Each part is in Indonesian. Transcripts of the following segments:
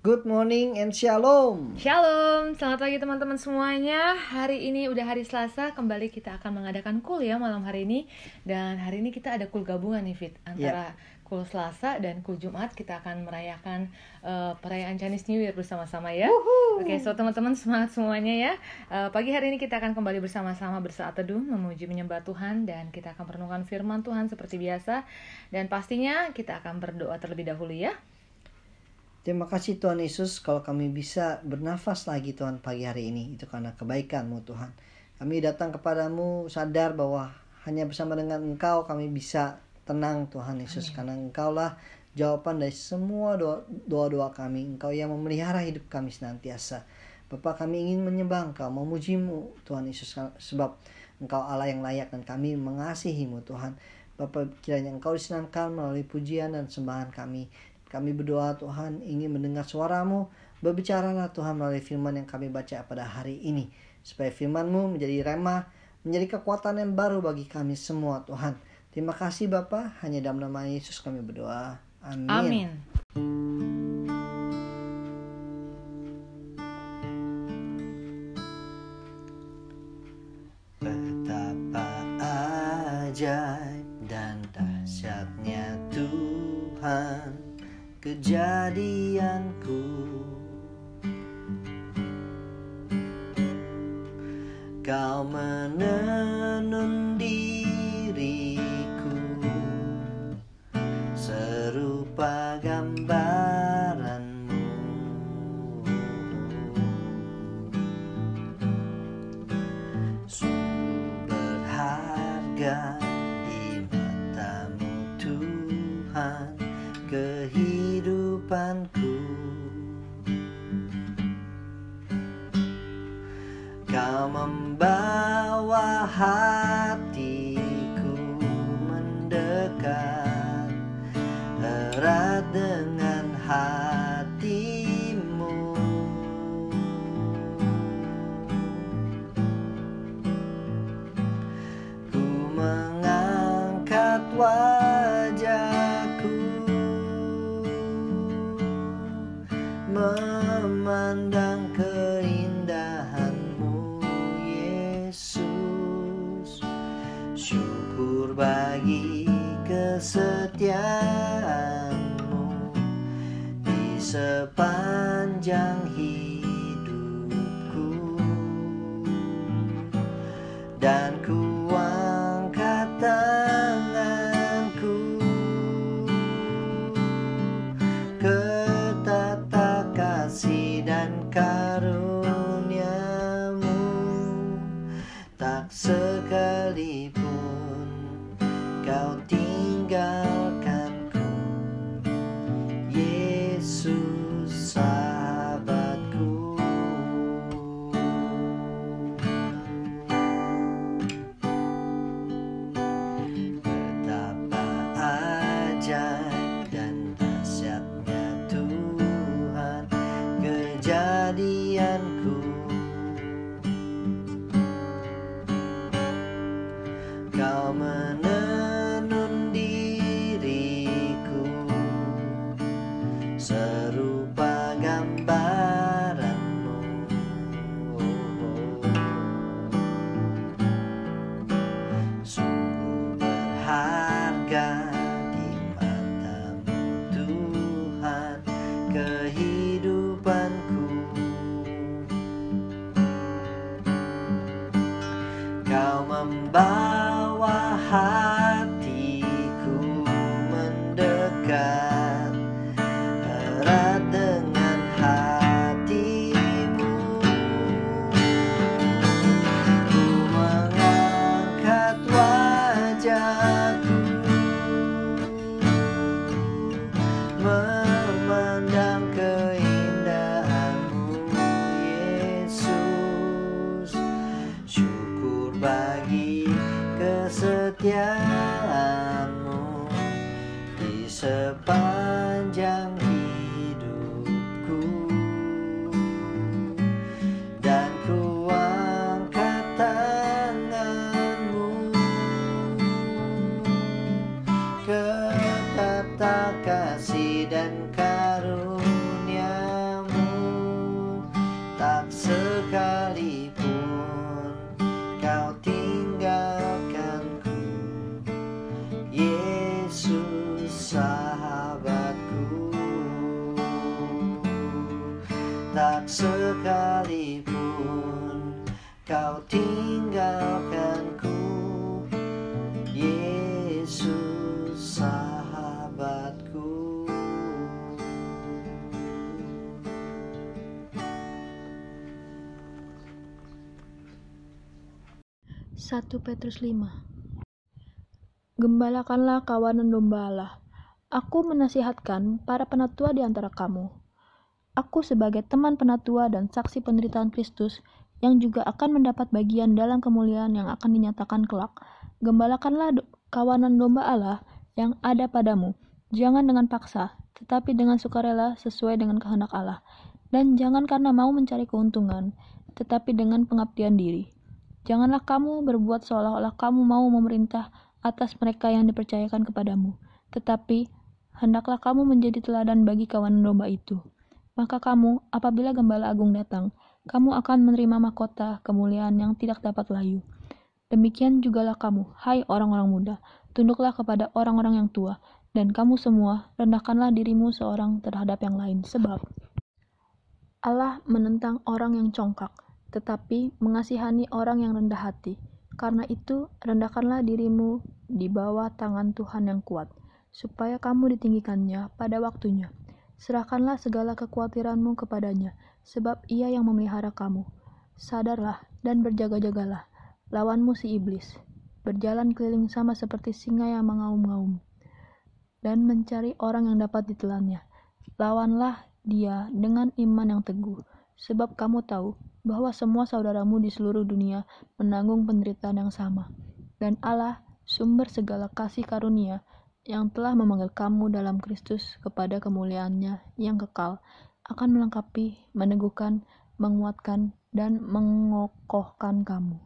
Good morning and shalom. Shalom, selamat pagi teman-teman semuanya. Hari ini udah hari Selasa, kembali kita akan mengadakan kul ya malam hari ini. Dan hari ini kita ada kul gabungan nih Fit antara kul Selasa dan kul Jumat. Kita akan merayakan uh, perayaan Chinese New Year bersama-sama ya. Oke, so teman-teman semangat semuanya ya. Uh, pagi hari ini kita akan kembali bersama-sama bersaat teduh, memuji menyembah Tuhan dan kita akan merenungkan firman Tuhan seperti biasa. Dan pastinya kita akan berdoa terlebih dahulu ya. Terima kasih Tuhan Yesus kalau kami bisa bernafas lagi Tuhan pagi hari ini. Itu karena kebaikan-Mu Tuhan. Kami datang kepadamu sadar bahwa hanya bersama dengan Engkau kami bisa tenang Tuhan Yesus. Amin. Karena Engkaulah jawaban dari semua doa-doa kami. Engkau yang memelihara hidup kami senantiasa. Bapak kami ingin menyembah Engkau, memujimu Tuhan Yesus. Sebab Engkau Allah yang layak dan kami mengasihimu Tuhan. Bapak kiranya Engkau disenangkan melalui pujian dan sembahan kami. Kami berdoa Tuhan ingin mendengar suaramu. Berbicaralah Tuhan melalui firman yang kami baca pada hari ini. Supaya firmanmu menjadi remah, menjadi kekuatan yang baru bagi kami semua Tuhan. Terima kasih Bapa, hanya dalam nama Yesus kami berdoa. Amin. Amin. Betapa kejadianku. Kau menenun diriku Serupa gambaranmu. Sungguh berharga sepanjang hidupku. Dan ku angkat tanganku ke kasih dan karuniamu. Tak sekalipun kau tinggalkanku Kau menenun diriku. Serupa gambaranmu. Sungguh berharga di matamu Tuhan kehidupanku. Kau membawa high. dan kau. 1 Petrus 5 Gembalakanlah kawanan domba Allah. Aku menasihatkan para penatua di antara kamu. Aku sebagai teman penatua dan saksi penderitaan Kristus yang juga akan mendapat bagian dalam kemuliaan yang akan dinyatakan kelak. Gembalakanlah kawanan domba Allah yang ada padamu. Jangan dengan paksa, tetapi dengan sukarela sesuai dengan kehendak Allah. Dan jangan karena mau mencari keuntungan, tetapi dengan pengabdian diri Janganlah kamu berbuat seolah-olah kamu mau memerintah atas mereka yang dipercayakan kepadamu, tetapi hendaklah kamu menjadi teladan bagi kawan domba itu. Maka kamu, apabila gembala agung datang, kamu akan menerima mahkota kemuliaan yang tidak dapat layu. Demikian jugalah kamu, hai orang-orang muda, tunduklah kepada orang-orang yang tua, dan kamu semua rendahkanlah dirimu seorang terhadap yang lain, sebab Allah menentang orang yang congkak, tetapi mengasihani orang yang rendah hati. Karena itu, rendahkanlah dirimu di bawah tangan Tuhan yang kuat, supaya kamu ditinggikannya pada waktunya. Serahkanlah segala kekhawatiranmu kepadanya, sebab ia yang memelihara kamu. Sadarlah dan berjaga-jagalah, lawanmu si iblis. Berjalan keliling sama seperti singa yang mengaum-ngaum, dan mencari orang yang dapat ditelannya. Lawanlah dia dengan iman yang teguh, sebab kamu tahu bahwa semua saudaramu di seluruh dunia menanggung penderitaan yang sama. Dan Allah, sumber segala kasih karunia, yang telah memanggil kamu dalam Kristus kepada kemuliaannya yang kekal, akan melengkapi, meneguhkan, menguatkan, dan mengokohkan kamu.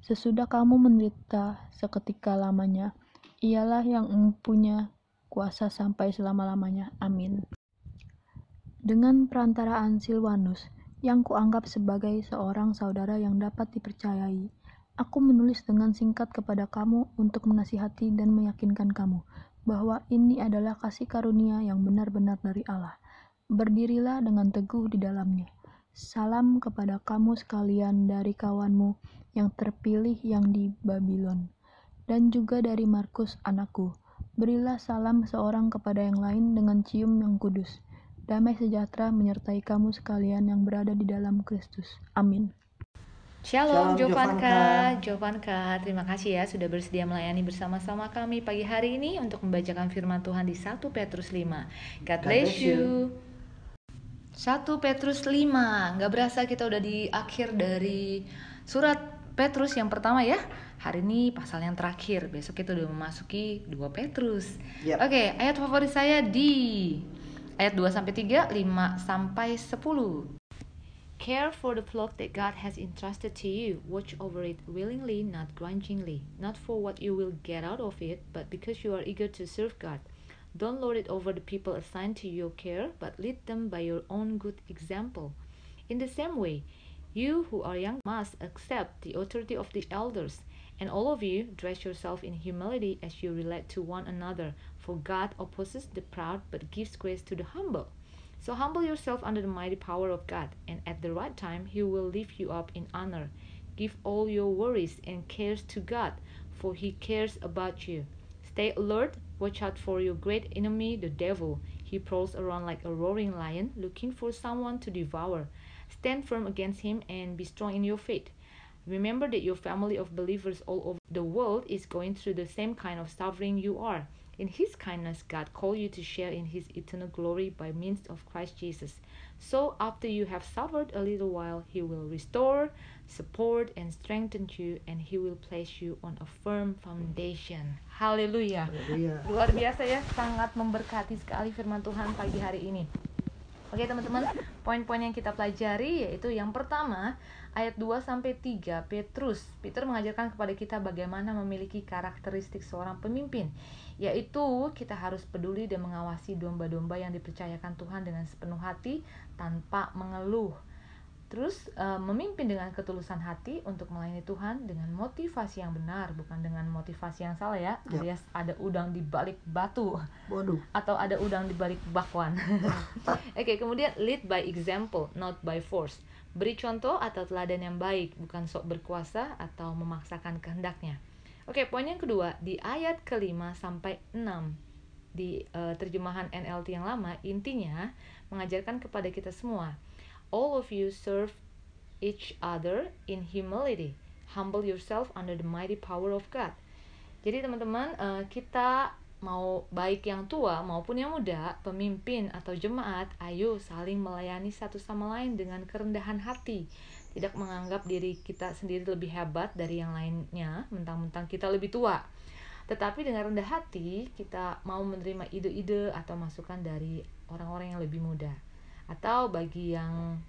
Sesudah kamu menderita seketika lamanya, ialah yang mempunyai kuasa sampai selama-lamanya. Amin. Dengan perantaraan Silwanus, yang kuanggap sebagai seorang saudara yang dapat dipercayai. Aku menulis dengan singkat kepada kamu untuk menasihati dan meyakinkan kamu bahwa ini adalah kasih karunia yang benar-benar dari Allah. Berdirilah dengan teguh di dalamnya. Salam kepada kamu sekalian dari kawanmu yang terpilih yang di Babylon, dan juga dari Markus anakku. Berilah salam seorang kepada yang lain dengan cium yang kudus. Damai sejahtera menyertai kamu sekalian yang berada di dalam Kristus. Amin. Shalom, Shalom Jovanka. Jovanka, terima kasih ya sudah bersedia melayani bersama-sama kami pagi hari ini untuk membacakan firman Tuhan di 1 Petrus 5. God bless you. 1 Petrus 5. Nggak berasa kita udah di akhir dari surat Petrus yang pertama ya. Hari ini pasal yang terakhir. Besok kita udah memasuki 2 Petrus. Yep. Oke, ayat favorit saya di Ayat 2 sampai 3, 5 sampai 10. Care for the flock that God has entrusted to you. Watch over it willingly, not grudgingly, not for what you will get out of it, but because you are eager to serve God. Don't lord it over the people assigned to your care, but lead them by your own good example. In the same way, you who are young must accept the authority of the elders, and all of you dress yourself in humility as you relate to one another. For God opposes the proud but gives grace to the humble. So humble yourself under the mighty power of God, and at the right time He will lift you up in honor. Give all your worries and cares to God, for He cares about you. Stay alert, watch out for your great enemy, the devil. He prowls around like a roaring lion, looking for someone to devour. Stand firm against him and be strong in your faith. Remember that your family of believers all over the world is going through the same kind of suffering you are. In His kindness, God called you to share in His eternal glory by means of Christ Jesus. So, after you have suffered a little while, He will restore, support, and strengthen you, and He will place you on a firm foundation. Haleluya. Luar biasa ya, sangat memberkati sekali firman Tuhan pagi hari ini. Oke teman-teman, poin-poin yang kita pelajari yaitu yang pertama ayat 2 sampai 3 Petrus. Peter mengajarkan kepada kita bagaimana memiliki karakteristik seorang pemimpin, yaitu kita harus peduli dan mengawasi domba-domba yang dipercayakan Tuhan dengan sepenuh hati tanpa mengeluh. Terus uh, memimpin dengan ketulusan hati untuk melayani Tuhan dengan motivasi yang benar, bukan dengan motivasi yang salah ya, Yap. alias ada udang di balik batu Waduh. atau ada udang di balik bakwan. Oke, kemudian lead by example, not by force. Beri contoh atau teladan yang baik, bukan sok berkuasa atau memaksakan kehendaknya. Oke, poin yang kedua di ayat kelima sampai enam di uh, terjemahan NLT yang lama intinya mengajarkan kepada kita semua all of you serve each other in humility. Humble yourself under the mighty power of God. Jadi teman-teman uh, kita mau baik yang tua maupun yang muda pemimpin atau jemaat ayo saling melayani satu sama lain dengan kerendahan hati tidak menganggap diri kita sendiri lebih hebat dari yang lainnya mentang-mentang kita lebih tua tetapi dengan rendah hati kita mau menerima ide-ide atau masukan dari orang-orang yang lebih muda. Atau bagi yang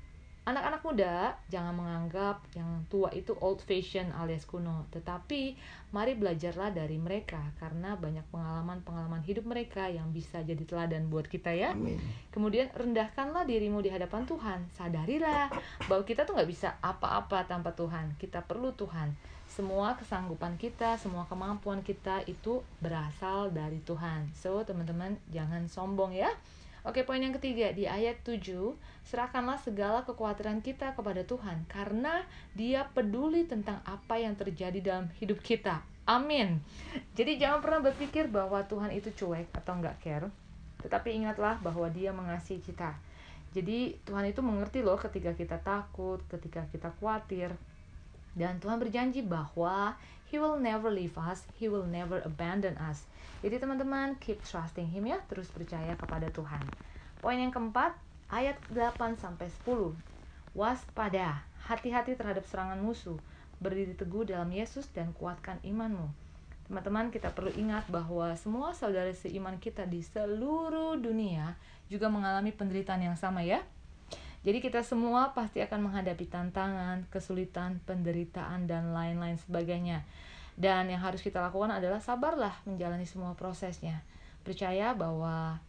anak-anak muda jangan menganggap yang tua itu old fashion alias kuno, tetapi mari belajarlah dari mereka karena banyak pengalaman-pengalaman hidup mereka yang bisa jadi teladan buat kita ya. Amin. Kemudian rendahkanlah dirimu di hadapan Tuhan. Sadarilah bahwa kita tuh nggak bisa apa-apa tanpa Tuhan. Kita perlu Tuhan semua kesanggupan kita, semua kemampuan kita itu berasal dari Tuhan. So, teman-teman jangan sombong ya. Oke, poin yang ketiga di ayat 7, serahkanlah segala kekhawatiran kita kepada Tuhan karena Dia peduli tentang apa yang terjadi dalam hidup kita. Amin. Jadi jangan pernah berpikir bahwa Tuhan itu cuek atau nggak care. Tetapi ingatlah bahwa Dia mengasihi kita. Jadi Tuhan itu mengerti loh ketika kita takut, ketika kita khawatir, dan Tuhan berjanji bahwa He will never leave us, He will never abandon us. Jadi teman-teman, keep trusting Him ya, terus percaya kepada Tuhan. Poin yang keempat, ayat 8 sampai 10. Waspada, hati-hati terhadap serangan musuh. Berdiri teguh dalam Yesus dan kuatkan imanmu. Teman-teman, kita perlu ingat bahwa semua saudara seiman kita di seluruh dunia juga mengalami penderitaan yang sama ya. Jadi kita semua pasti akan menghadapi tantangan, kesulitan, penderitaan, dan lain-lain sebagainya. Dan yang harus kita lakukan adalah sabarlah menjalani semua prosesnya. Percaya bahwa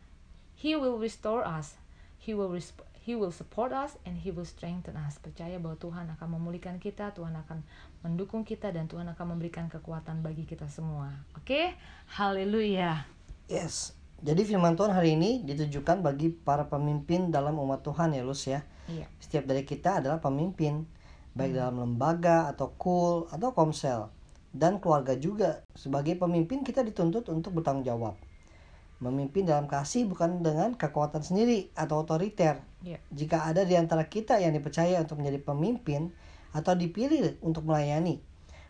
He will restore us, He will He will support us, and He will strengthen us. Percaya bahwa Tuhan akan memulihkan kita, Tuhan akan mendukung kita, dan Tuhan akan memberikan kekuatan bagi kita semua. Oke, haleluya. Yes. Jadi firman Tuhan hari ini ditujukan bagi para pemimpin dalam umat Tuhan ya Lus ya. Iya. Setiap dari kita adalah pemimpin baik dalam lembaga atau kul atau komsel dan keluarga juga. Sebagai pemimpin kita dituntut untuk bertanggung jawab. Memimpin dalam kasih bukan dengan kekuatan sendiri atau otoriter. Iya. Jika ada di antara kita yang dipercaya untuk menjadi pemimpin atau dipilih untuk melayani,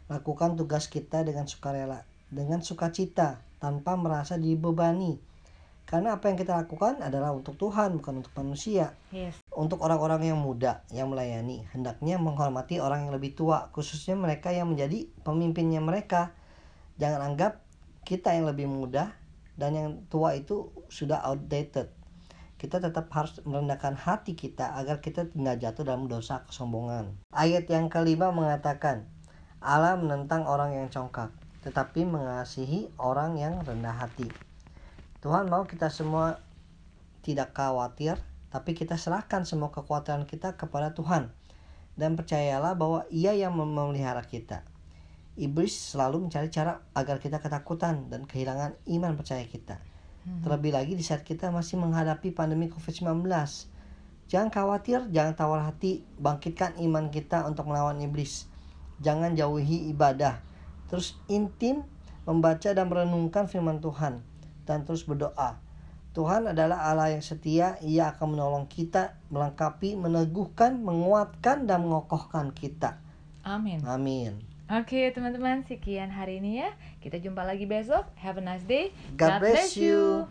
lakukan tugas kita dengan sukarela, dengan sukacita, tanpa merasa dibebani. Karena apa yang kita lakukan adalah untuk Tuhan, bukan untuk manusia. Yes. Untuk orang-orang yang muda yang melayani, hendaknya menghormati orang yang lebih tua, khususnya mereka yang menjadi pemimpinnya mereka. Jangan anggap kita yang lebih muda dan yang tua itu sudah outdated. Kita tetap harus merendahkan hati kita agar kita tidak jatuh dalam dosa kesombongan. Ayat yang kelima mengatakan, Allah menentang orang yang congkak, tetapi mengasihi orang yang rendah hati. Tuhan mau kita semua tidak khawatir, tapi kita serahkan semua kekhawatiran kita kepada Tuhan. Dan percayalah bahwa ia yang memelihara kita. Iblis selalu mencari cara agar kita ketakutan dan kehilangan iman percaya kita. Terlebih lagi di saat kita masih menghadapi pandemi COVID-19. Jangan khawatir, jangan tawar hati, bangkitkan iman kita untuk melawan iblis. Jangan jauhi ibadah. Terus intim membaca dan merenungkan firman Tuhan dan terus berdoa. Tuhan adalah Allah yang setia, Ia akan menolong kita, melengkapi, meneguhkan, menguatkan, dan mengokohkan kita. Amin. Amin. Oke teman-teman, sekian hari ini ya. Kita jumpa lagi besok. Have a nice day. God bless you.